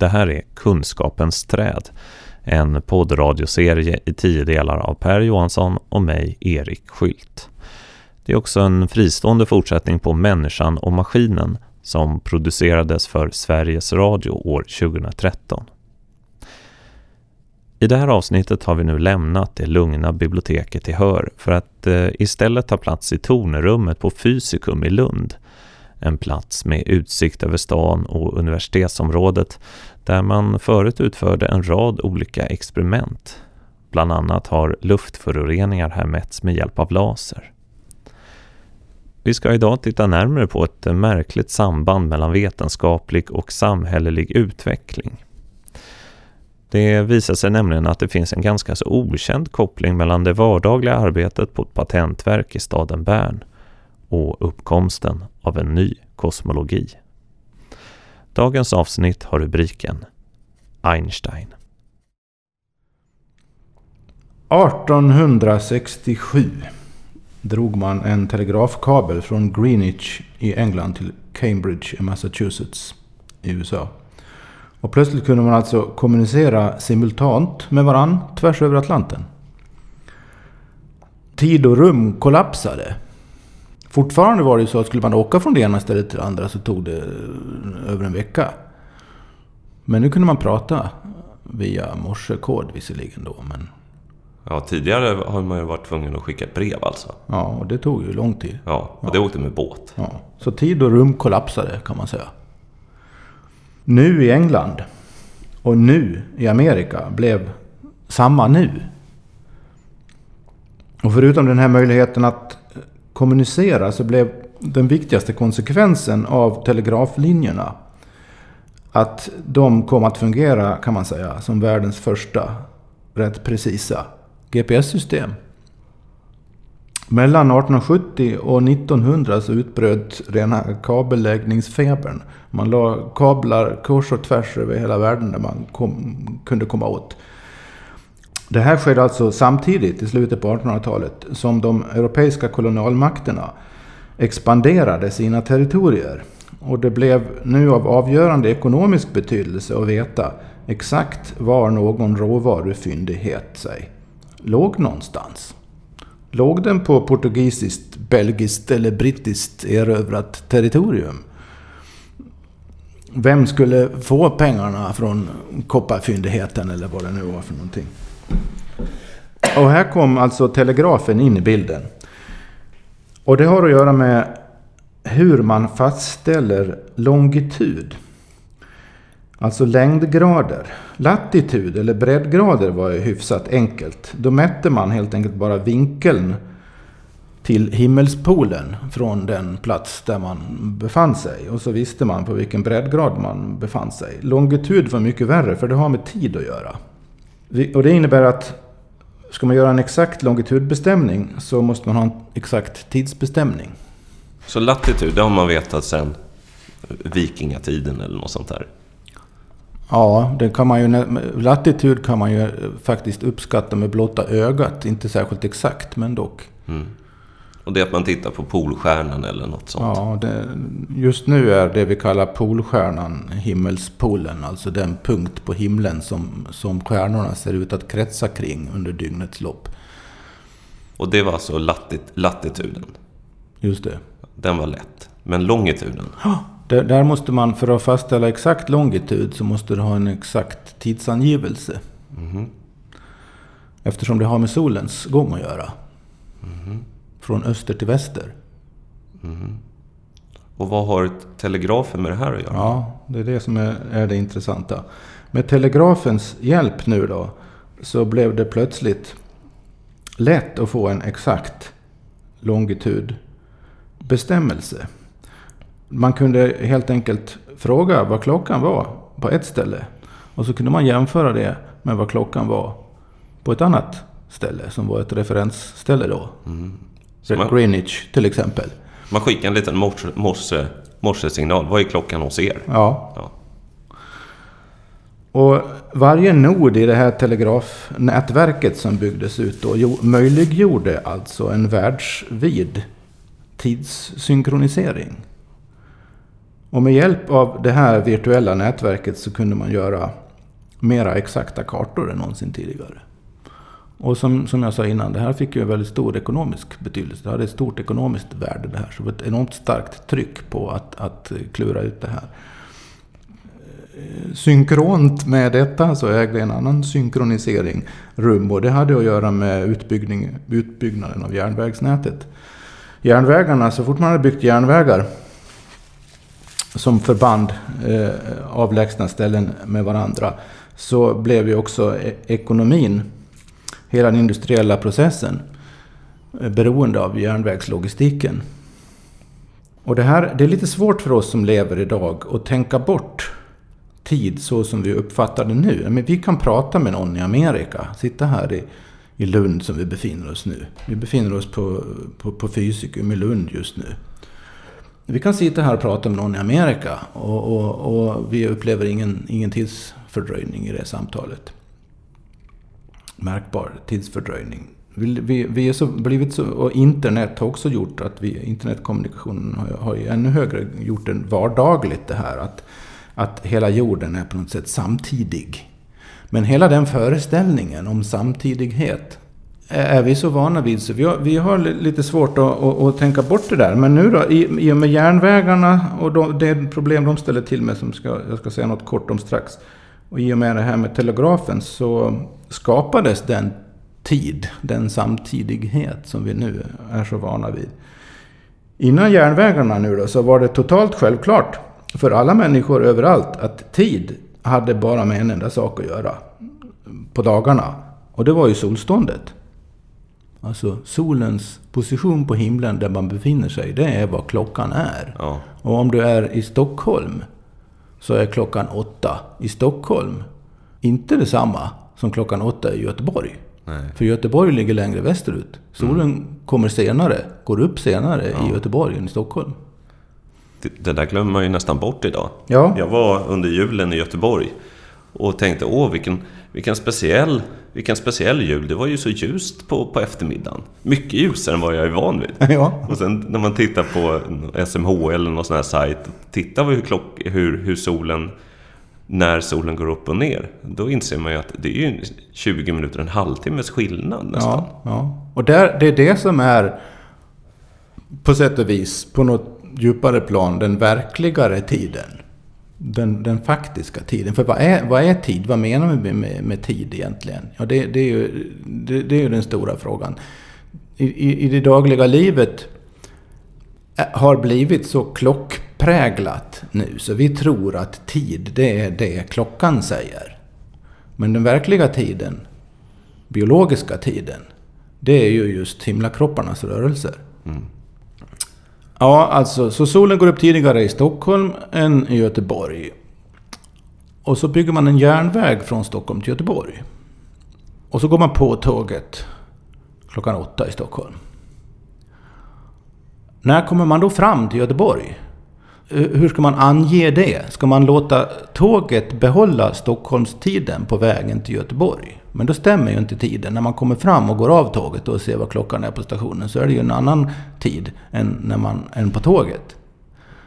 Det här är Kunskapens träd, en poddradioserie i tio delar av Per Johansson och mig, Erik Skylt. Det är också en fristående fortsättning på Människan och maskinen som producerades för Sveriges Radio år 2013. I det här avsnittet har vi nu lämnat det lugna biblioteket i Hör för att eh, istället ta plats i tornerummet på Fysikum i Lund en plats med utsikt över stan och universitetsområdet där man förut utförde en rad olika experiment. Bland annat har luftföroreningar här mätts med hjälp av laser. Vi ska idag titta närmare på ett märkligt samband mellan vetenskaplig och samhällelig utveckling. Det visar sig nämligen att det finns en ganska så okänd koppling mellan det vardagliga arbetet på ett patentverk i staden Bern och uppkomsten av en ny kosmologi. Dagens avsnitt har rubriken Einstein. 1867 drog man en telegrafkabel från Greenwich i England till Cambridge i Massachusetts i USA. Och plötsligt kunde man alltså kommunicera simultant med varann tvärs över Atlanten. Tid och rum kollapsade. Fortfarande var det så att skulle man åka från det ena stället till det andra så tog det över en vecka. Men nu kunde man prata via morsekod visserligen då. Men... Ja, tidigare har man ju varit tvungen att skicka ett brev alltså. Ja, och det tog ju lång tid. Ja, och det ja. åkte med båt. Ja, så tid och rum kollapsade kan man säga. Nu i England och nu i Amerika blev samma nu. Och förutom den här möjligheten att kommunicera så blev den viktigaste konsekvensen av telegraflinjerna att de kom att fungera, kan man säga, som världens första rätt precisa GPS-system. Mellan 1870 och 1900 så utbröt rena kabelläggningsfebern. Man la kablar kors och tvärs över hela världen där man kom, kunde komma åt. Det här skedde alltså samtidigt i slutet på 1800-talet som de europeiska kolonialmakterna expanderade sina territorier. Och det blev nu av avgörande ekonomisk betydelse att veta exakt var någon råvarufyndighet sig låg någonstans. Låg den på portugisiskt, belgiskt eller brittiskt erövrat territorium? Vem skulle få pengarna från kopparfyndigheten eller vad det nu var för någonting? Och här kom alltså telegrafen in i bilden. Och det har att göra med hur man fastställer longitud. Alltså längdgrader. Latitud eller breddgrader var ju hyfsat enkelt. Då mätte man helt enkelt bara vinkeln till himmelspolen från den plats där man befann sig. Och så visste man på vilken breddgrad man befann sig. Longitud var mycket värre för det har med tid att göra. Och det innebär att ska man göra en exakt longitudbestämning så måste man ha en exakt tidsbestämning. Så latitud, det har man vetat sedan vikingatiden eller något sånt där? Ja, det kan man ju, latitud kan man ju faktiskt uppskatta med blotta ögat. Inte särskilt exakt, men dock. Mm. Och det är att man tittar på Polstjärnan eller något sånt? Ja, det, just nu är det vi kallar Polstjärnan himmelspolen. Alltså den punkt på himlen som, som stjärnorna ser ut att kretsa kring under dygnets lopp. Och det var alltså latit, latituden? Just det. Den var lätt. Men longituden? Ja, där, där måste man, för att fastställa exakt longitud, så måste du ha en exakt tidsangivelse. Mm. Eftersom det har med solens gång att göra. Mm från öster till väster. Mm. Och vad har telegrafen med det här att göra? Ja, det är det som är, är det intressanta. Med telegrafens hjälp nu då, så blev det plötsligt lätt att få en exakt longitudbestämmelse. Man kunde helt enkelt fråga vad klockan var på ett ställe. Och så kunde man jämföra det med vad klockan var på ett annat ställe som var ett referensställe då. Mm. Man, Greenwich till exempel. Man skickar en liten morse, morse, morsesignal. Vad är klockan hos er? Ja. ja. Och varje nod i det här telegrafnätverket som byggdes ut då möjliggjorde alltså en världsvid tidssynkronisering. Och med hjälp av det här virtuella nätverket så kunde man göra mera exakta kartor än någonsin tidigare. Och som, som jag sa innan, det här fick ju väldigt stor ekonomisk betydelse. Det hade ett stort ekonomiskt värde det här. Så det var ett enormt starkt tryck på att, att klura ut det här. Synkront med detta så ägde en annan synkronisering rum. Och det hade att göra med utbyggnaden av järnvägsnätet. Järnvägarna, så fort man hade byggt järnvägar som förband eh, avlägsna ställen med varandra så blev ju också e-, ekonomin, hela den industriella processen, eh, beroende av järnvägslogistiken. Och det här det är lite svårt för oss som lever idag att tänka bort tid så som vi uppfattar det nu. Men vi kan prata med någon i Amerika, sitta här i, i Lund som vi befinner oss nu. Vi befinner oss på, på, på Fysikum i Lund just nu. Vi kan sitta här och prata med någon i Amerika och, och, och vi upplever ingen, ingen tidsfördröjning i det samtalet. Märkbar tidsfördröjning. Vi, vi, vi är så, blivit så, och internet har också gjort att vi, internetkommunikationen har, har i ännu högre gjort det vardagligt det här. Att, att hela jorden är på något sätt samtidig. Men hela den föreställningen om samtidighet är vi så vana vid så vi har, vi har lite svårt att, att, att, tänka bort det där. Men nu då, i, i och med järnvägarna och de, det problem de ställer till med som ska, jag ska säga något kort om strax. Och i och med det här med telegrafen så skapades den tid, den samtidighet som vi nu är så vana vid. Innan järnvägarna nu då så var det totalt självklart för alla människor överallt att tid hade bara med en enda sak att göra på dagarna. Och det var ju solståndet. Alltså solens position på himlen där man befinner sig, det är vad klockan är. Ja. Och om du är i Stockholm så är klockan åtta i Stockholm inte detsamma som klockan åtta i Göteborg. Nej. För Göteborg ligger längre västerut. Solen mm. kommer senare, går upp senare ja. i Göteborg än i Stockholm. Det, det, där glömmer man ju nästan bort idag. Ja. Jag var under julen i Göteborg och tänkte, åh vilken, vilken, speciell, vilken speciell jul. Det var ju så ljust på, på eftermiddagen. Mycket ljusare än vad jag är van vid. Ja. Och sen när man tittar på SMH eller någon sån här sajt, tittar vi hur, klock, hur, hur solen när solen går upp och ner, då inser man ju att det är ju 20 minuter, en halvtimmes skillnad nästan. Ja, ja. och där, det är det som är på sätt och vis, på något djupare plan, den verkligare tiden den, den faktiska tiden. För vad är, vad är tid? Vad menar vi med, med tid egentligen? Ja, det, det, är ju, det, det, är ju den stora frågan. I, i, I det dagliga livet har blivit så klockpräglat nu så vi tror att tid, det är det klockan säger. Men den verkliga tiden, biologiska tiden, det är ju just himlakropparnas rörelser. Mm. Ja, alltså, så solen går upp tidigare i Stockholm än i Göteborg. Och så bygger man en järnväg från Stockholm till Göteborg. Och så går man på tåget klockan åtta i Stockholm. När kommer man då fram till Göteborg? Hur ska man ange det? Ska man låta tåget behålla Stockholmstiden på vägen till Göteborg? Men då stämmer ju inte tiden. När man kommer fram och går av tåget och ser vad klockan är på stationen så är det ju en annan tid än, när man, än på tåget.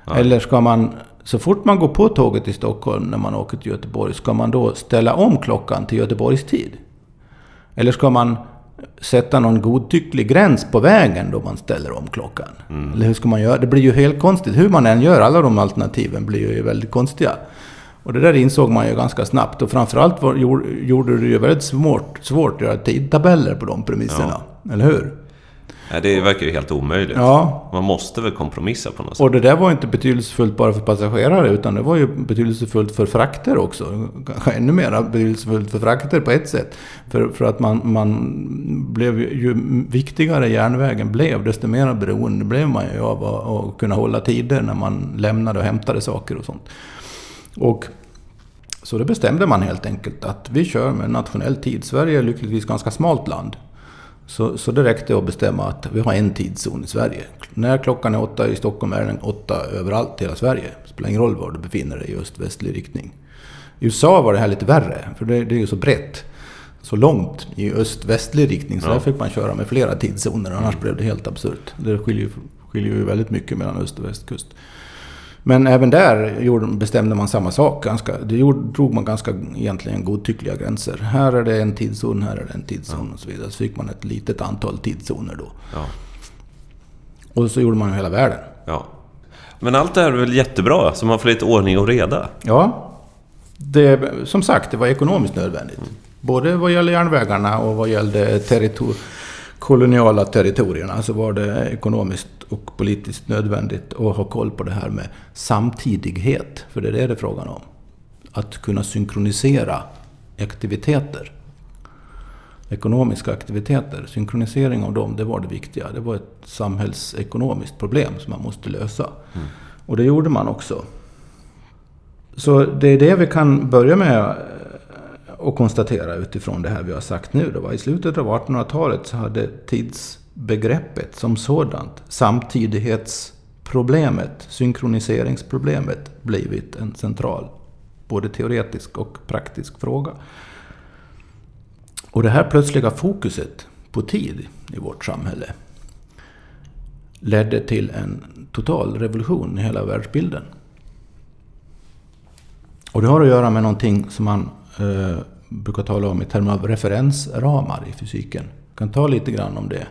Ja. Eller ska man, så fort man går på tåget i Stockholm när man åker till Göteborg, ska man då ställa om klockan till Göteborgs tid? Eller ska man sätta någon godtycklig gräns på vägen då man ställer om klockan? Mm. Eller hur ska man göra? Det blir ju helt konstigt. Hur man än gör, alla de alternativen blir ju väldigt konstiga. Och det där insåg man ju ganska snabbt. Och framförallt var, gjorde det ju väldigt svårt, svårt att göra tidtabeller på de premisserna. Ja. Eller hur? Ja, det verkar ju helt omöjligt. Ja. Man måste väl kompromissa på något sätt. Och det där var inte betydelsefullt bara för passagerare, utan det var ju betydelsefullt för frakter också. Kanske ännu mer betydelsefullt för frakter på ett sätt. För, för att man, man blev ju, ju viktigare järnvägen blev, desto mer beroende blev man ju av att, att kunna hålla tider när man lämnade och hämtade saker och sånt. Och så då bestämde man helt enkelt att vi kör med nationell tid. Sverige är lyckligtvis ett ganska smalt land. Så, så det räckte att bestämma att vi har en tidszon i Sverige. När klockan är åtta i Stockholm är den åtta överallt i hela Sverige. Det spelar ingen roll var du befinner dig i öst-västlig riktning. I USA var det här lite värre, för det, det är ju så brett. Så långt i öst-västlig riktning, så ja. där fick man köra med flera tidszoner. Annars blev det helt absurt. Det skiljer, skiljer ju väldigt mycket mellan öst och västkust. Men även där bestämde man samma sak. Ganska, det gjorde, drog man ganska egentligen godtyckliga gränser. Här är det en tidszon, här är det en tidszon Ja. och så vidare. Så fick man ett litet antal tidszoner då. Ja. Och så gjorde man hela världen. ja. Men allt det här är väl jättebra, så man får lite ordning och reda? Ja, det, som sagt, det var ekonomiskt nödvändigt. Både vad gäller järnvägarna och vad gällde territor koloniala territorierna så var det ekonomiskt och politiskt nödvändigt att ha koll på det här med samtidighet. För det är det det är frågan om. Att kunna synkronisera aktiviteter. Ekonomiska aktiviteter, synkronisering av dem, det var det viktiga. Det var ett samhällsekonomiskt problem som man måste lösa. Och det gjorde man också. Så det är det vi kan börja med och att konstatera utifrån det här vi har sagt nu. Det var I slutet av 1800-talet så hade tidsbegreppet som sådant, samtidighetsproblemet, synkroniseringsproblemet, blivit en central både teoretisk och praktisk fråga. Och det här plötsliga fokuset på tid i vårt samhälle ledde till en total revolution i hela världsbilden. Och det har att göra med någonting som man eh, brukar tala om i termer av referensramar i fysiken. Jag kan ta lite grann om det.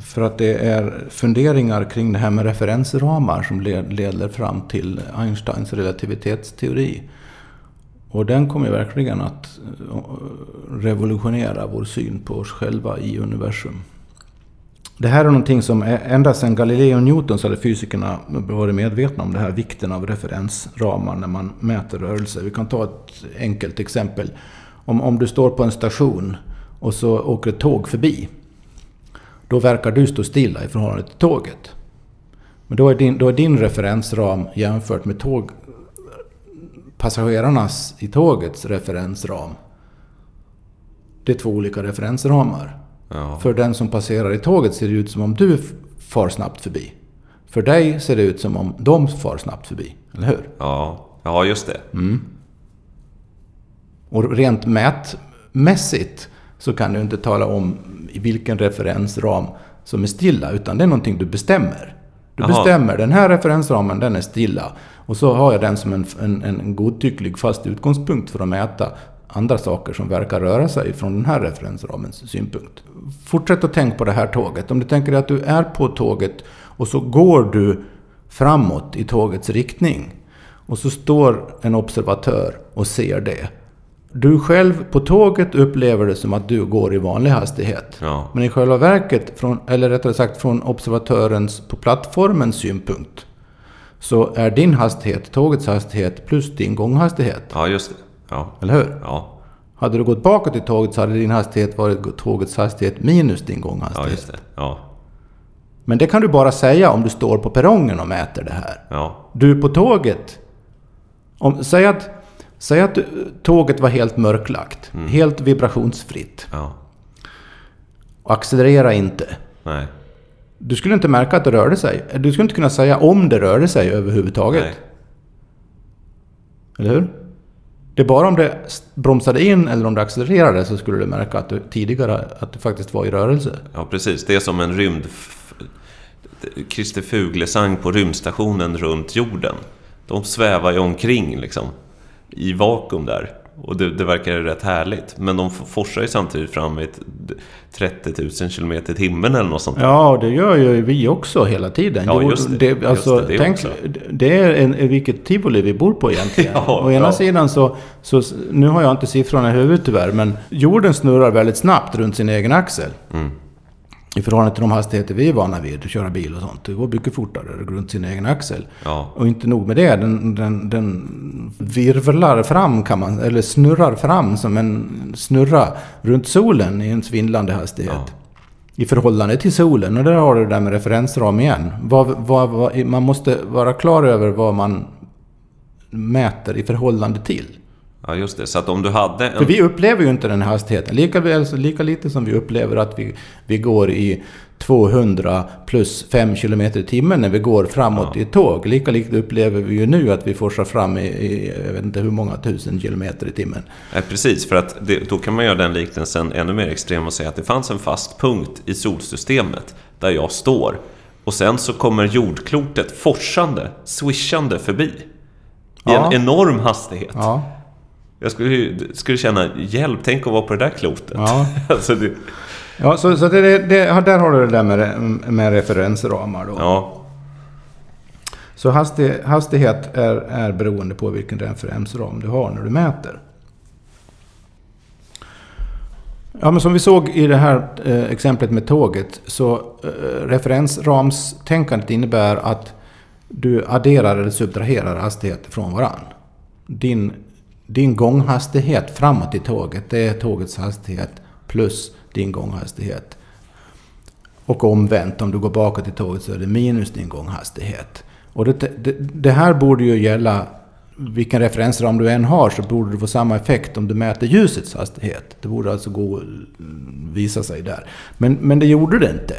För att det är funderingar kring det här med referensramar som le- leder fram till Einsteins relativitetsteori. Och den kommer verkligen att eh, revolutionera vår syn på oss själva i universum. Det här är någonting som ända sedan Galileo och Newton så hade fysikerna varit medvetna om det här vikten av referensramar när man mäter rörelse. Vi kan ta ett enkelt exempel. Om, om du står på en station och så åker ett tåg förbi. Då verkar du stå stilla i förhållande till tåget. Men då är din, då är din referensram jämfört med tåg, passagerarnas i tågets referensram. Det är två olika referensramar. Ja. För den som passerar i tåget ser det ut som om du far snabbt förbi. För dig ser det ut som om de far snabbt förbi. Eller hur? Ja, ja just det. Och rent mätmässigt så kan du inte tala om i vilken referensram som är stilla, utan det är någonting du bestämmer. Du Jaha. bestämmer, den här referensramen den är stilla. Och så har jag den som en, en, en godtycklig fast utgångspunkt för att mäta andra saker som verkar röra sig från den här referensramens synpunkt. Fortsätt att tänka på det här tåget. Om du tänker dig att du är på tåget och så går du framåt i tågets riktning. Och så står en observatör och ser det. Du själv på tåget upplever det som att du går i vanlig hastighet. Ja. Men i själva verket, från, eller rättare sagt från observatörens på plattformens synpunkt, så är din hastighet tågets hastighet plus din gånghastighet. Ja, just det. Ja. Eller hur? Ja, Hade du gått bakåt i tåget så hade din hastighet varit tågets hastighet minus din ja gånghastighet. just det. Ja, Men det kan du bara säga om du står på perrongen och mäter det här. ja, Du på tåget. Om, säg, att, säg att tåget var helt mörklagt. Helt vibrationsfritt. ja. Och accelerera inte. Nej, Du skulle inte märka att det rörde sig. Du skulle inte kunna säga om det rörde sig överhuvudtaget. nej. Eller hur? Det är bara om det bromsade in eller om det accelererade så skulle du märka att du tidigare att du faktiskt var i rörelse. Ja, precis. Det är som en rymd... Christer Fuglesang på rymdstationen runt jorden. De svävar ju omkring liksom. I vakuum där. Och det, det verkar rätt härligt. Men de forsar ju samtidigt fram i ett 30 000 km i timmen eller något sånt. Ja, det gör ju vi också hela tiden. Ja, just det. Just alltså, det, det tänk, det är en, vilket tivoli vi bor på egentligen. Ja, Å ena ja. sidan så, så... Nu har jag inte siffrorna i huvudet tyvärr, men jorden snurrar väldigt snabbt runt sin egen axel. Mm. I förhållande till de hastigheter vi är vana vid, att köra bil och sånt. Det går mycket fortare runt sin egen axel. Ja, Och inte nog med det, den, den, den virvlar fram kan man, eller snurrar fram som en snurra runt solen i en svindlande hastighet. Ja. I förhållande till solen. Och där har du det där med referensram igen. Vad, vad, vad, man måste vara klar över vad man mäter i förhållande till. Ja just det. Så att om du hade För en... vi upplever ju inte den hastigheten. Lika, väl, lika lite som vi upplever att vi, vi går i 200 plus 5 km i timmen när vi går framåt Ja. i tåg. Lika lite upplever vi ju nu att vi forsar fram i, i jag vet inte hur många tusen kilometer i timmen. Nej, precis. För att det, då kan man göra den liknelsen ännu mer extrem och säga att det fanns en fast punkt i solsystemet där jag står. Och sen så kommer jordklotet forsande, swishande förbi. I Ja. en enorm hastighet. Ja, Jag skulle, skulle känna, hjälp, tänk att vara på det där klotet. ja. alltså det, ja så, så det, det, där har du det där med, med referensramar då. ja, Så hastig, hastighet är, är beroende på vilken referensram du har när du mäter. Ja, men som vi såg i det här eh, exemplet med tåget så eh, referensramstänkandet innebär att du adderar eller subtraherar hastigheter från varann. Din, din gånghastighet framåt i tåget, det är tågets hastighet plus din gånghastighet. Och omvänt, om du går bakåt i tåget så är det minus din gånghastighet. Och det, det, det här borde ju gälla vilken referensram du än har så borde du få samma effekt om du mäter ljusets hastighet. Det borde alltså gå att visa sig där. Men, men det gjorde det inte.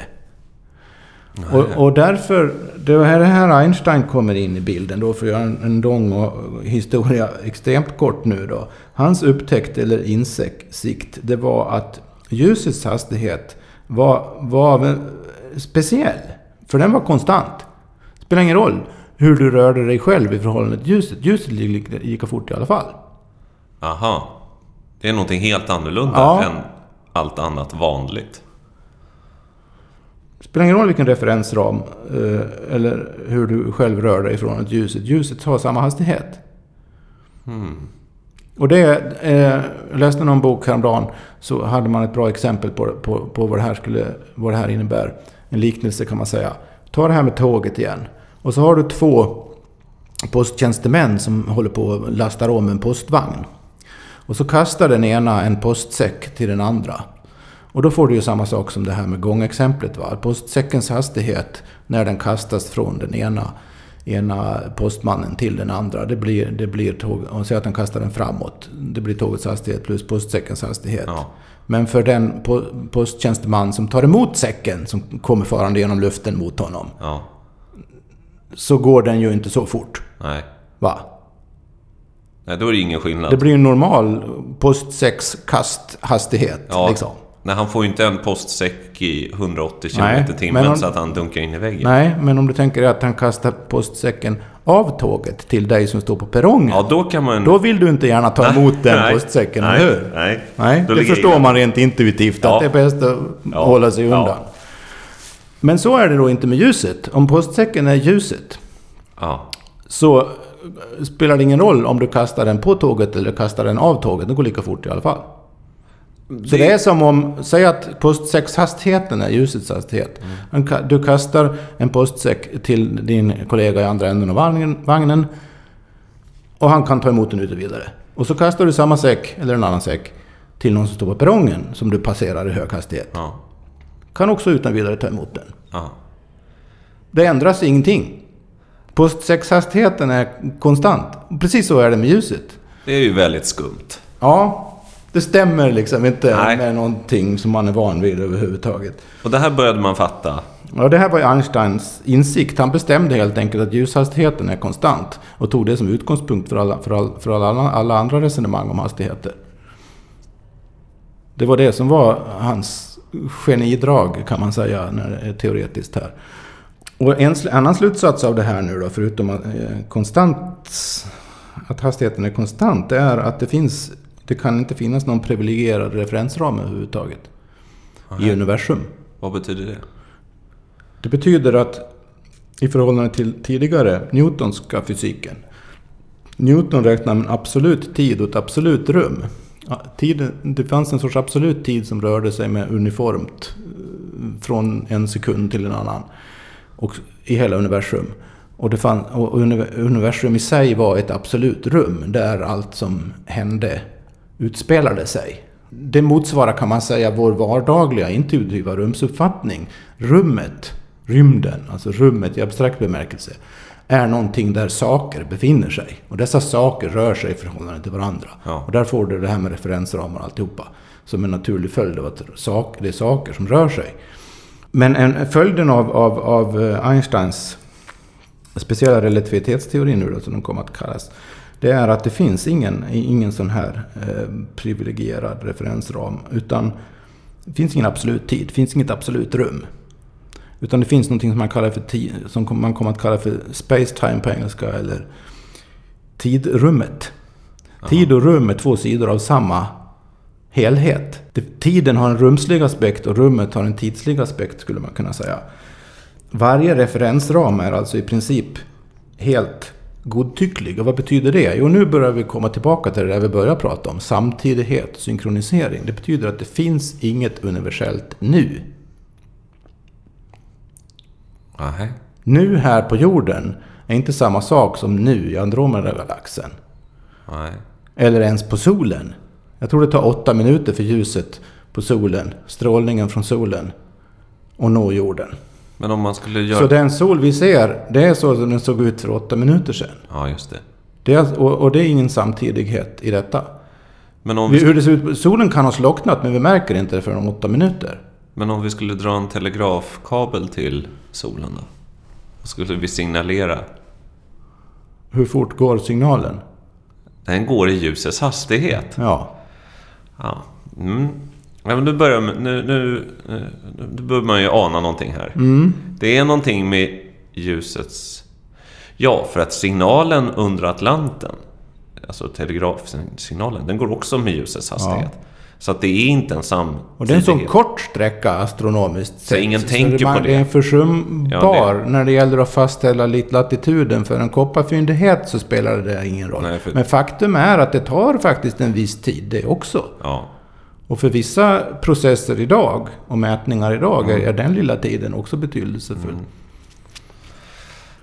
Och, och därför, det är här Einstein kommer in i bilden då för att göra en, en lång historia extremt kort nu då. Hans upptäckt eller insikt, det var att ljusets hastighet var, var speciell. För den var konstant. Spelar ingen roll hur du rörde dig själv i förhållande till ljuset. Ljuset gick lika fort i alla fall. aha. Det är någonting helt annorlunda Ja. än allt annat vanligt. Spelar ingen roll vilken referensram eh, eller hur du själv rör dig förhållande till ljuset. Ljuset har samma hastighet. Och det, eh, jag läste någon bok häromdagen så hade man ett bra exempel på, på, på vad, det här skulle, vad det här innebär. En liknelse kan man säga. Ta det här med tåget igen. Och så har du två posttjänstemän som håller på att lasta om en postvagn. Och så kastar den ena en postsäck till den andra. Och då får du ju samma sak som det här med gångexemplet. Va? Postsäckens hastighet när den kastas från den ena, ena postmannen till den andra. Det blir, det blir tåg, om säger att den kastar den framåt. Det blir tågets hastighet plus postsäckens hastighet. Ja. Men för den po- posttjänsteman som tar emot säcken som kommer farande genom luften mot honom. Ja, Så går den ju inte så fort. nej. Va? Nej, då är det ingen skillnad. Det blir ju normal postsäckskasthastighet. ja, Liksom. Nej, han får ju inte en postsäck i 180 km i men timmen så att han dunkar in i väggen. Nej, men om du tänker dig att han kastar postsäcken av tåget till dig som står på perrongen. Ja, då kan man... Då vill du inte gärna ta Nej, emot den nej, postsäcken, nej, eller hur? Nej, Nej, det förstår jag- man rent intuitivt Ja. att det är bäst att Ja. hålla sig Ja. undan. Men så är det då inte med ljuset. Om postsäcken är ljuset Ja, så spelar det ingen roll om du kastar den på tåget eller kastar den av tåget. Det går lika fort i alla fall. Så det är som om, säg att postsäckshastigheten är ljusets hastighet. Ka- Du kastar en postsäck till din kollega i andra änden av vagnen, och han kan ta emot den utan vidare. Och så kastar du samma säck, eller en annan säck, till någon som står på perrongen som du passerar i hög hastighet. ja, Kan också utan vidare ta emot den. ja. Det ändras ingenting. Postsäckshastigheten är konstant. Precis så är det med ljuset. Det är ju väldigt skumt. Ja, det stämmer liksom inte Nej. med någonting som man är van vid överhuvudtaget. Och det här började man fatta. Ja, det här var ju Einsteins insikt. Han bestämde helt enkelt att ljushastigheten är konstant och tog det som utgångspunkt för alla, för all, för alla, alla andra resonemang om hastigheter. Det var det som var hans genidrag kan man säga när det är teoretiskt här. Och en annan slutsats av det här nu då, förutom att, eh, konstant, att hastigheten är konstant, det är att det finns, det kan inte finnas någon privilegierad referensram överhuvudtaget i universum. Vad betyder det? Det betyder att i förhållande till tidigare Newtonska fysiken. Newton räknar med en absolut tid och ett absolut rum. Tiden, det fanns en sorts absolut tid som rörde sig med uniformt eh, från en sekund till en annan. Och i hela universum. Och, det fann, och uni- universum i sig var ett absolut rum där allt som hände utspelade sig. Det motsvarar kan man säga vår vardagliga intuitiva rumsuppfattning. Rummet, rymden, alltså rummet i abstrakt bemärkelse, är någonting där saker befinner sig. Och dessa saker rör sig i förhållande till varandra. Ja. Och där får du det här med referensramar och alltihopa. Som en naturlig följd av att sak, det är saker som rör sig. Men en, följden av, av, av eh, Einsteins speciella relativitetsteori nu då, som den kommer att kallas. Det är att det finns ingen, ingen sån här eh, privilegierad referensram. Utan det finns ingen absolut tid, det finns inget absolut rum. Utan det finns något som man, kallar för ti- som man kommer att kalla för space time på engelska, eller tidrummet. Tid och rum är två sidor av samma helhet. Tiden har en rumslig aspekt och rummet har en tidslig aspekt skulle man kunna säga. Varje referensram är alltså i princip helt godtycklig. Och vad betyder det? Jo, nu börjar vi komma tillbaka till det där vi började prata om. Samtidighet, synkronisering. Det betyder att det finns inget universellt nu. Nej. Nu här på jorden är inte samma sak som nu i Andromeda-galaxen. Eller ens på solen. Jag tror det tar åtta minuter för ljuset på solen, strålningen från solen, att nå jorden. Men om man skulle göra... Så den sol vi ser, det är så som den såg ut för åtta minuter sedan. Ja, just det. Det är, och, och det är ingen samtidighet i detta. Men om, Vi, vi, hur det ser ut, solen kan ha slocknat men vi märker inte det förrän om åtta minuter. men om vi skulle dra en telegrafkabel till solen då? Vad skulle vi signalera? Hur fort går signalen? Den går i ljusets hastighet. Ja. Ja. Mm. Ja, men nu börjar, nu, nu, nu, nu börjar man ju ana någonting här. Mm. Det är någonting med ljusets... Ja, för att signalen under Atlanten, alltså telegrafsignalen, den går också med ljusets hastighet. Så att det är inte en samtidighet. Och det är en sån kort sträcka astronomiskt sett. ingen Så tänker man, på det. Det är försumbar. När det gäller att fastställa latituden för en kopparfyndighet så spelar det ingen roll. Nej, för- Men faktum är att det tar faktiskt en viss tid det också. Ja, Och för vissa processer idag och mätningar idag Mm. är, den lilla tiden också betydelsefull.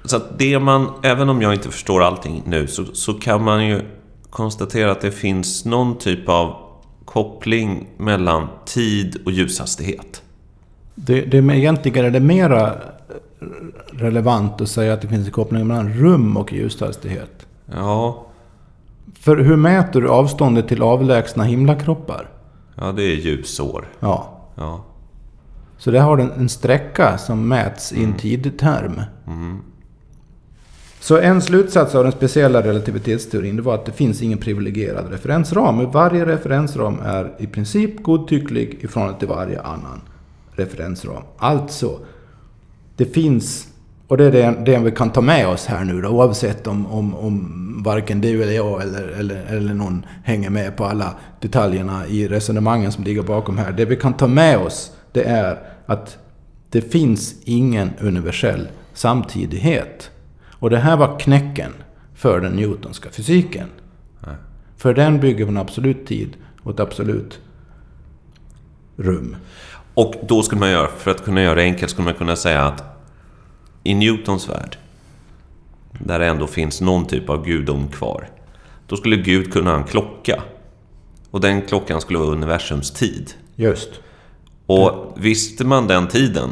Så att det man, även om jag inte förstår allting nu, så, så kan man ju konstatera att det finns någon typ av koppling mellan tid och ljushastighet. Det, det, är- egentligen är det mera relevant att säga att det finns en koppling mellan rum och ljushastighet. Ja, För hur mäter du avståndet till avlägsna himlakroppar? Ja det är ljusår. Ja, Ja. Så det har en, en sträcka som mäts i en tidterm. Så en slutsats av den speciella relativitetsteorin det var att det finns ingen privilegierad referensram. Varje referensram är i princip godtycklig i förhållande till varje annan referensram. Alltså, det finns, och det är det, det vi kan ta med oss här nu då, oavsett om, om, om varken du eller jag eller, eller, eller någon hänger med på alla detaljerna i resonemangen som ligger bakom här. Det vi kan ta med oss, det är att det finns ingen universell samtidighet. Och det här var knäcken för den Newtonska fysiken. För den bygger på en absolut tid och ett absolut rum. Och då skulle man göra, för att kunna göra det enkelt, skulle man kunna säga att i Newtons värld, där det ändå finns någon typ av gudom kvar, då skulle Gud kunna ha en klocka. Och den klockan skulle vara universums tid. Just. Och visste man den tiden,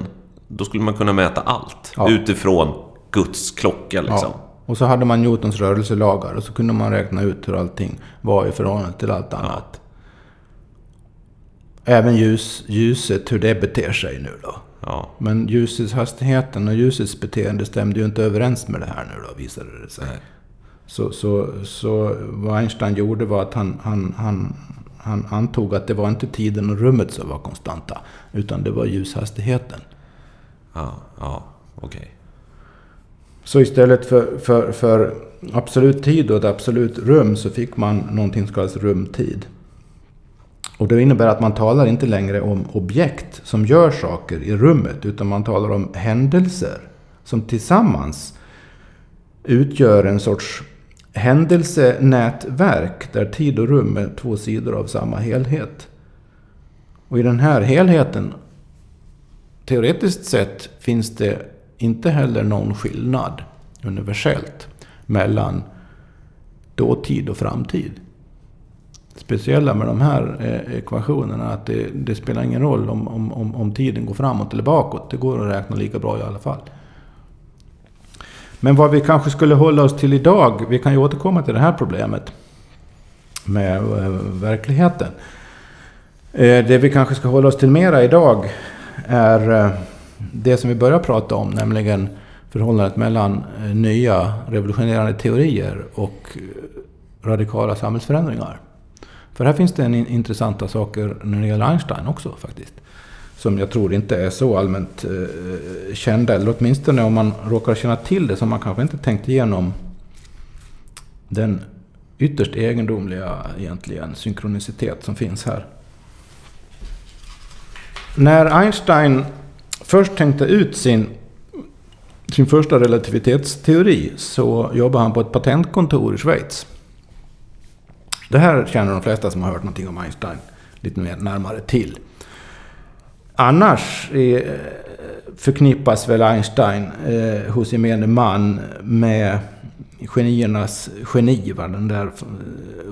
då skulle man kunna mäta allt Ja. utifrån Guds klocka liksom. Ja. Och så hade man Newtons rörelselagar och så kunde man räkna ut hur allting var i förhållande till allt annat. Även ljus, ljuset, hur det beter sig nu då. Ja. Men ljusets hastigheten och ljusets beteende stämde ju inte överens med det här nu då, visade det sig. Nej. Så, så, så vad Einstein gjorde var att han, han, han, han antog att det var inte tiden och rummet som var konstanta, utan det var ljushastigheten. Ja, ja okej. Så istället för, för, för absolut tid och ett absolut rum så fick man någonting som kallas rumtid. Och det innebär att man talar inte längre om objekt som gör saker i rummet, utan man talar om händelser som tillsammans utgör en sorts händelsenätverk där tid och rum är två sidor av samma helhet. Och i den här helheten, teoretiskt sett, finns det inte heller någon skillnad universellt mellan dåtid och framtid. Speciella med de här eh, ekvationerna att det, det spelar ingen roll om, om, om, om tiden går framåt eller bakåt. Det går att räkna lika bra i alla fall. Men vad vi kanske skulle hålla oss till idag, vi kan ju återkomma till det här problemet med eh, verkligheten. Eh, det vi kanske ska hålla oss till mera idag är eh, det som vi börjar prata om, nämligen förhållandet mellan eh, nya revolutionerande teorier och eh, radikala samhällsförändringar. För här finns det en intressanta saker när det gäller Einstein också faktiskt. som jag tror inte är så allmänt eh, kända. Eller åtminstone om man råkar känna till det så man kanske inte tänkt igenom den ytterst egendomliga egentligen synkronicitet som finns här. När Einstein först tänkte ut sin, sin första relativitetsteori så jobbade han på ett patentkontor i Schweiz. Det här känner de flesta som har hört någonting om Einstein lite mer närmare till. Annars eh, förknippas väl Einstein eh, hos gemene man med geniernas geni. Va? Den där eh,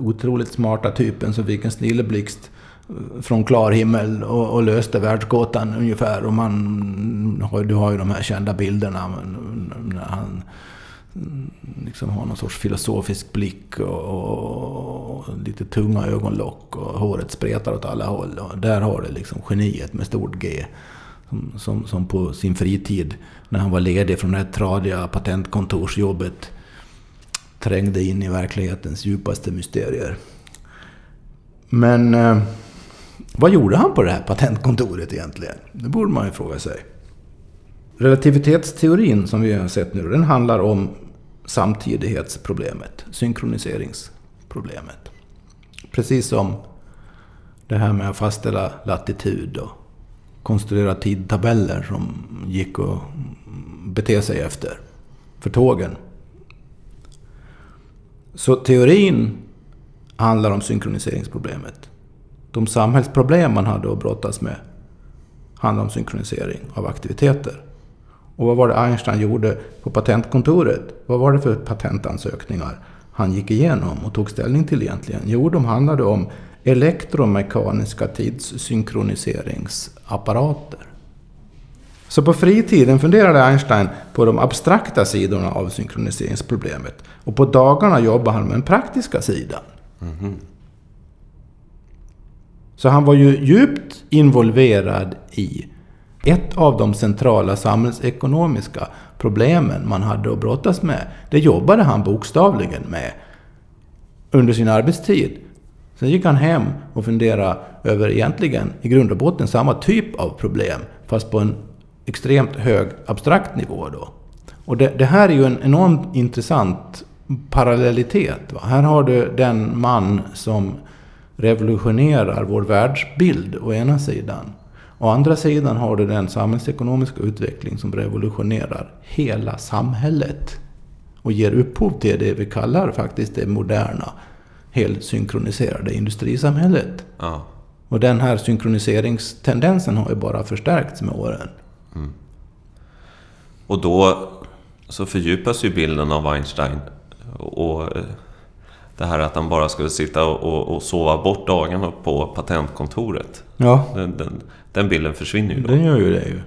otroligt smarta typen som fick en snilleblixt eh, från klar himmel och, och löste världsgåtan ungefär. Och man, du har ju de här kända bilderna när han liksom har någon sorts filosofisk blick och, och, och, lite tunga ögonlock och håret spretar åt alla håll. Och där har du liksom geniet med stort G. Som, som, som, på sin fritid, när han var ledig från det här tradiga patentkontorsjobbet, trängde in i verklighetens djupaste mysterier. Men eh, vad gjorde han på det här patentkontoret egentligen? Det borde man ju fråga sig. Relativitetsteorin som vi har sett nu, den handlar om samtidighetsproblemet, synkroniseringsproblemet. Precis som det här med att fastställa latitud och konstruera tidtabeller som gick att bete sig efter för tågen. Så teorin handlar om synkroniseringsproblemet. De samhällsproblem man hade att brottas med handlar om synkronisering av aktiviteter. Och vad var det Einstein gjorde på patentkontoret? Vad var det för patentansökningar han gick igenom och tog ställning till egentligen? Jo, de handlade om elektromekaniska tidssynkroniseringsapparater. Så på fritiden funderade Einstein på de abstrakta sidorna av synkroniseringsproblemet. Och på dagarna jobbade han med den praktiska sidan. Mm. Så han var ju djupt involverad i ett av de centrala samhällsekonomiska problemen man hade att brottas med, det jobbade han bokstavligen med under sin arbetstid. Sen gick han hem och funderade över egentligen i grund och botten samma typ av problem, fast på en extremt hög abstrakt nivå då. Och det, det här är ju en enormt intressant parallellitet. Va? Här har du den man som revolutionerar vår världsbild å ena sidan. Å andra sidan har du den samhällsekonomiska utveckling som revolutionerar hela samhället. Och ger upphov till det vi kallar faktiskt det moderna, helt synkroniserade industrisamhället. Ja. Och den här synkroniseringstendensen har ju bara förstärkts med åren. Mm. Och då så fördjupas ju bilden av Einstein. Och det här att han bara skulle sitta och, och sova bort dagarna på patentkontoret. Ja. Den, den, den bilden försvinner ju då. Den gör ju det ju.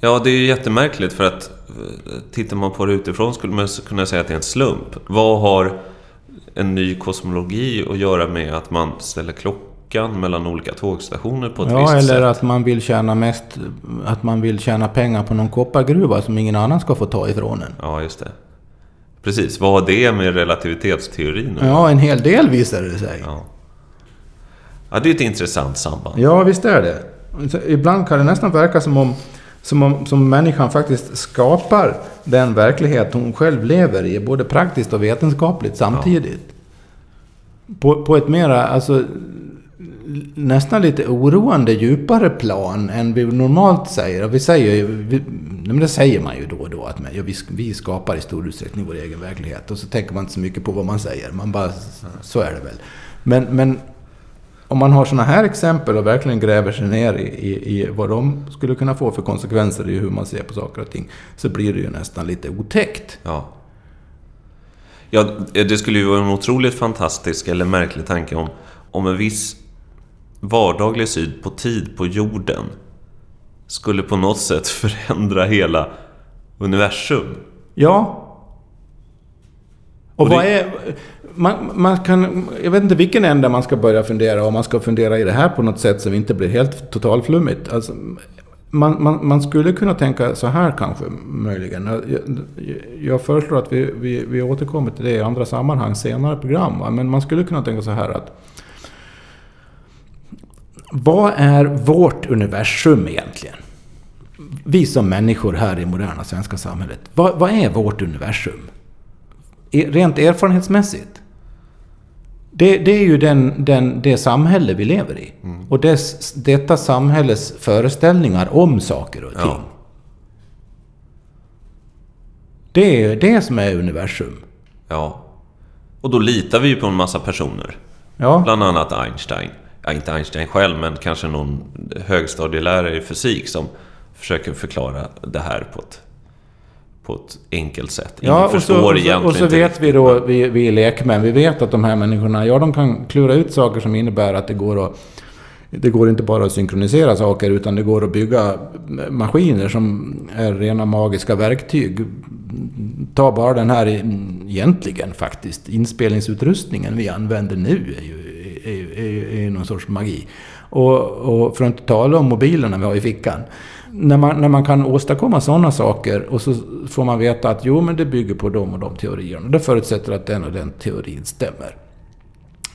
Ja, det är ju jättemärkligt för att eh, tittar man på det utifrån skulle man kunna säga att det är en slump. Vad har en ny kosmologi att göra med att man ställer klockan mellan olika tågstationer på ett ja, visst sätt? Ja, eller att man vill tjäna mest... Att man vill tjäna pengar på någon koppargruva som ingen annan ska få ta ifrån en. Ja, just det. Precis, vad har det med relativitetsteorin Ja, en hel del visar det sig. Ja. ja, det är ett intressant samband. Ja, visst är det. Ibland kan det nästan verka som om, som om som människan faktiskt skapar den verklighet hon själv lever i, både praktiskt och vetenskapligt samtidigt. Ja. På, på ett mera, alltså, nästan lite oroande djupare plan än vi normalt säger. Och vi säger ju, men det säger man ju då och då att ja, vi, vi skapar i stor utsträckning vår egen verklighet. Och så tänker man inte så mycket på vad man säger. Man bara, så är det väl. Men, men om man har sådana här exempel och verkligen gräver sig ner i, i, i, vad de skulle kunna få för konsekvenser i hur man ser på saker och ting, så blir det ju nästan lite otäckt. Ja. Ja, det skulle ju vara en otroligt fantastisk eller märklig tanke om, om en viss vardaglig syn på tid på jorden skulle på något sätt förändra hela universum. Ja. Och, och vad är... Man, man, kan, jag vet inte vilken ände man ska börja fundera om man ska fundera i det här på något sätt som inte blir helt totalflummigt. Alltså, man, man, man, skulle kunna tänka så här kanske, möjligen. Jag, jag föreslår att vi, vi, vi återkommer till det i andra sammanhang, senare program. Men man skulle kunna tänka så här att vad är vårt universum egentligen? Vi som människor här i moderna svenska samhället. Vad, vad är vårt universum? E- Rent erfarenhetsmässigt. Det, det är ju den, den, det samhälle vi lever i. Och dess, detta samhälles föreställningar om saker och ting. Ja. Det är det som är universum. Ja. Och då litar vi ju på en massa personer. Ja, Bland annat Einstein. Ja, inte Einstein själv, men kanske någon högstadielärare i fysik som försöker förklara det här på ett, på ett enkelt sätt. Ingen ja och, förstår så, och, så, och så vet vi då, vi, vi lekmän, vi vet att de här människorna, ja de kan klura ut saker som innebär att det går att det går inte bara att synkronisera saker utan det går att bygga maskiner som är rena magiska verktyg. Ta bara den här egentligen faktiskt, inspelningsutrustningen vi använder nu är ju, är, är, är någon sorts magi. Och, och för att inte tala om mobilerna vi har i fickan. När man, när man kan åstadkomma sådana saker och så får man veta att jo men det bygger på de och de teorierna. Det förutsätter att den och den teorin stämmer.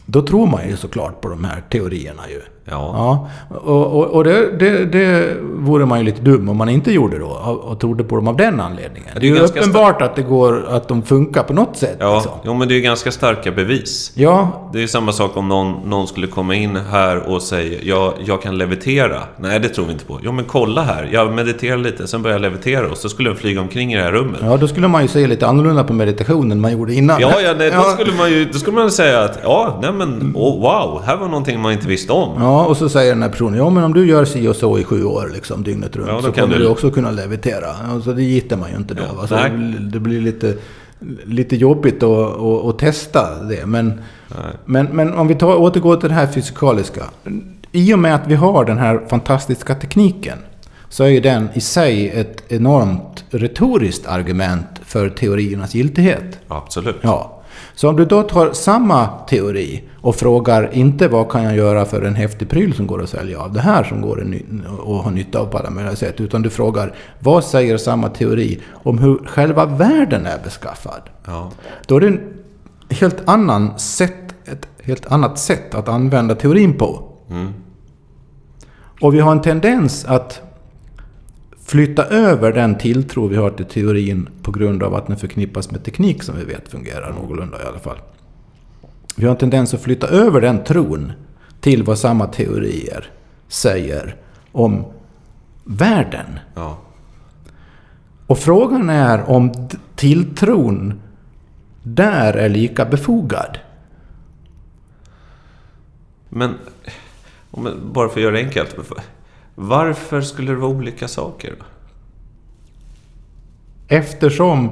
Då tror man ju såklart på de här teorierna ju. Ja. Ja, och, och, och det, det, det vore man ju lite dum om man inte gjorde då och, och trodde på dem av den anledningen. det är Det är uppenbart att det går, att de funkar på något sätt. Ja, Liksom. jo, men det är ju ganska starka bevis. Ja, Det är samma sak om någon, någon skulle komma in här och säga jag, jag kan levitera. Nej, det tror vi inte på. Jo, men kolla här. Jag mediterar lite, sen börjar jag levitera och så skulle den flyga omkring i det här rummet. ja, då skulle man ju se lite annorlunda på meditationen än man gjorde innan. Ja, ja, nej, då skulle man ju då skulle man säga att ja, nej men oh, wow, här var någonting man inte visste om. Ja, och så säger den här personen, ja men om du gör si och så i sju år liksom, dygnet runt, Ja, så kommer du- du också kunna levitera. Alltså, det gitter man ju inte då. Ja, Alltså, det blir lite, lite jobbigt att, att, att testa det. Men, men, men om vi tar, återgår till det här fysikaliska. I och med att vi har den här fantastiska tekniken så är ju den i sig ett enormt retoriskt argument för teoriernas giltighet. Absolut. Ja. Så om du då tar samma teori och frågar inte vad kan jag göra för en häftig pryl som går att sälja av det här som går att ha nytta av på alla möjliga sätt. Utan du frågar vad säger samma teori om hur själva världen är beskaffad. Ja. Då är det en helt annan sätt, ett helt annat sätt att använda teorin på. Och vi har en tendens att flytta över den tilltro vi har till teorin på grund av att den förknippas med teknik som vi vet fungerar någorlunda i alla fall. Vi har en tendens att flytta över den tron till vad samma teorier säger om världen. ja. Och frågan är om tilltron där är lika befogad. Men, bara för att göra det enkelt. Varför skulle det vara olika saker? Eftersom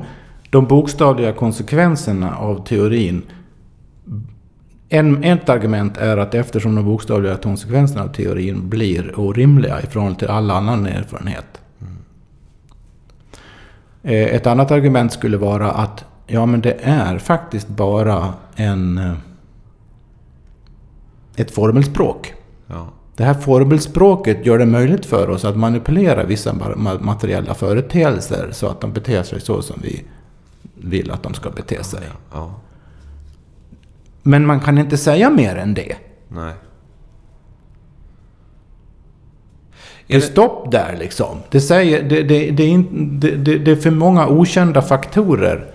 de bokstavliga konsekvenserna av teorin... En, ett argument är att eftersom de bokstavliga konsekvenserna av teorin blir orimliga i förhållande till all annan erfarenhet. Eh, Ett annat argument skulle vara att ja, men det är faktiskt bara en, eh, ett formelspråk. Ja. Det här formelspråket gör det möjligt för oss att manipulera vissa ma- materiella företeelser så att de beter sig så som vi vill att de ska bete sig. ja. Men man kan inte säga mer än det. Nej. Det är stopp där liksom. Det, säger, det, det, det, är in, det, det, det är för många okända faktorer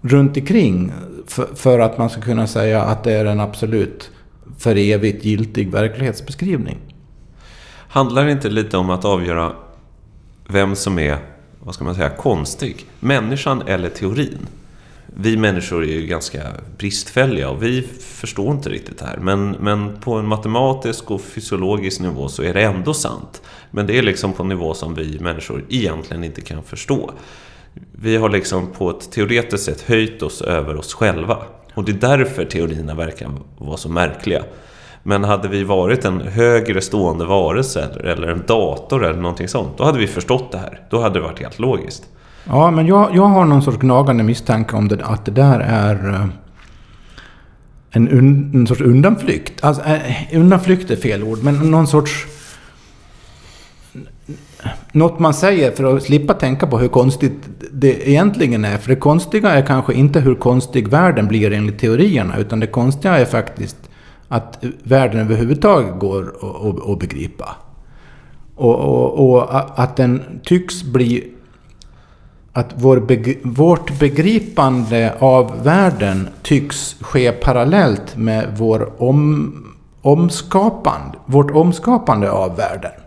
runt omkring för, för att man ska kunna säga att det är en absolut för evigt giltig verklighetsbeskrivning. Handlar det inte lite om att avgöra vem som är, vad ska man säga, konstig? Människan eller teorin? Vi människor är ju ganska bristfälliga och vi förstår inte riktigt det här. Men, men på en matematisk och fysiologisk nivå så är det ändå sant. Men det är liksom på en nivå som vi människor egentligen inte kan förstå. Vi har liksom på ett teoretiskt sätt höjt oss över oss själva. Och det är därför teorierna verkar vara så märkliga. Men hade vi varit en högre stående varelse eller en dator eller någonting sånt, då hade vi förstått det här. Då hade det varit helt logiskt. Ja, men jag, jag har någon sorts gnagande misstanke om det, att det där är eh, en, un, en sorts undanflykt. Alltså, eh, undanflykt är fel ord, men någon sorts... Något man säger för att slippa tänka på hur konstigt det egentligen är. För det konstiga är kanske inte hur konstig världen blir enligt teorierna, utan det konstiga är faktiskt att världen överhuvudtaget går att begripa. Och, och, och, att den tycks bli... Att vår beg, vårt begripande av världen tycks ske parallellt med vår om, omskapande, vårt omskapande av världen.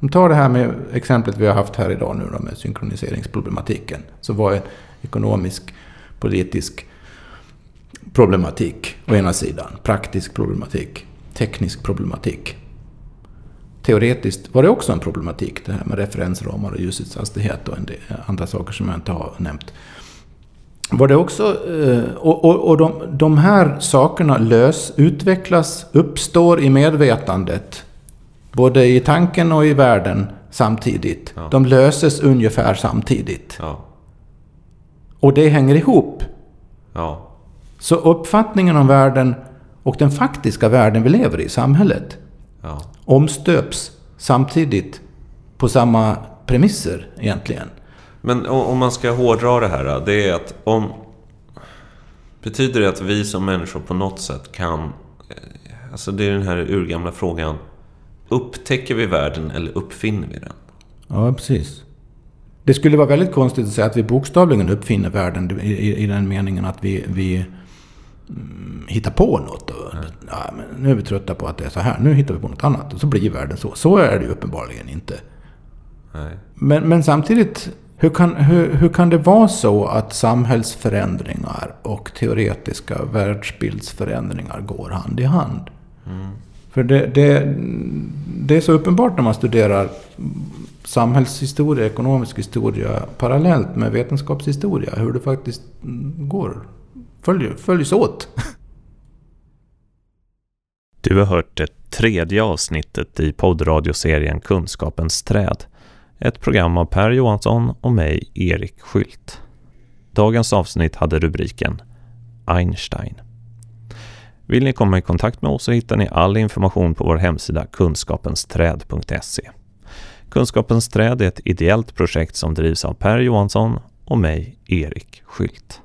De tar det här med exemplet vi har haft här idag nu då med synkroniseringsproblematiken. Som var en ekonomisk, politisk problematik å ena sidan. Praktisk problematik. Teknisk problematik. Teoretiskt var det också en problematik det här med referensramar och ljusets hastighet och en del eh, andra saker som jag inte har nämnt. Var det också, eh, och, och, och de, de här sakerna lös, utvecklas, uppstår i medvetandet Både i tanken och i världen samtidigt. Ja. De löses ungefär samtidigt. Ja. Och det hänger ihop. Ja. Så uppfattningen om världen och den faktiska världen vi lever i, samhället, ja. omstöps samtidigt på samma premisser egentligen. Men om man ska hårdra det här, det är att om... Betyder det att vi som människor på något sätt kan... Eh, alltså det är den här urgamla frågan. Upptäcker vi världen eller uppfinner vi den? Ja, precis. Det skulle vara väldigt konstigt att säga att vi bokstavligen uppfinner världen i, i, den meningen att vi, vi mm, hittar på något. Och, ja, men nu är vi trötta på att det är så här. Nu hittar vi på något annat och så blir världen så. Så är det ju uppenbarligen inte. Men, men samtidigt, hur kan, hur, hur kan det vara så att samhällsförändringar och teoretiska världsbildsförändringar går hand i hand? Mm. För det, det, det är så uppenbart när man studerar samhällshistoria, ekonomisk historia parallellt med vetenskapshistoria. Hur det faktiskt går, följer, följs åt. Du har hört det tredje avsnittet i poddradioserien Kunskapens träd. Ett program av Per Johansson och mig, Erik Skylt. Dagens avsnitt hade rubriken Einstein. Vill ni komma i kontakt med oss så hittar ni all information på vår hemsida kunskapensträd.se. Kunskapens träd är ett ideellt projekt som drivs av Per Johansson och mig, Erik Skylt.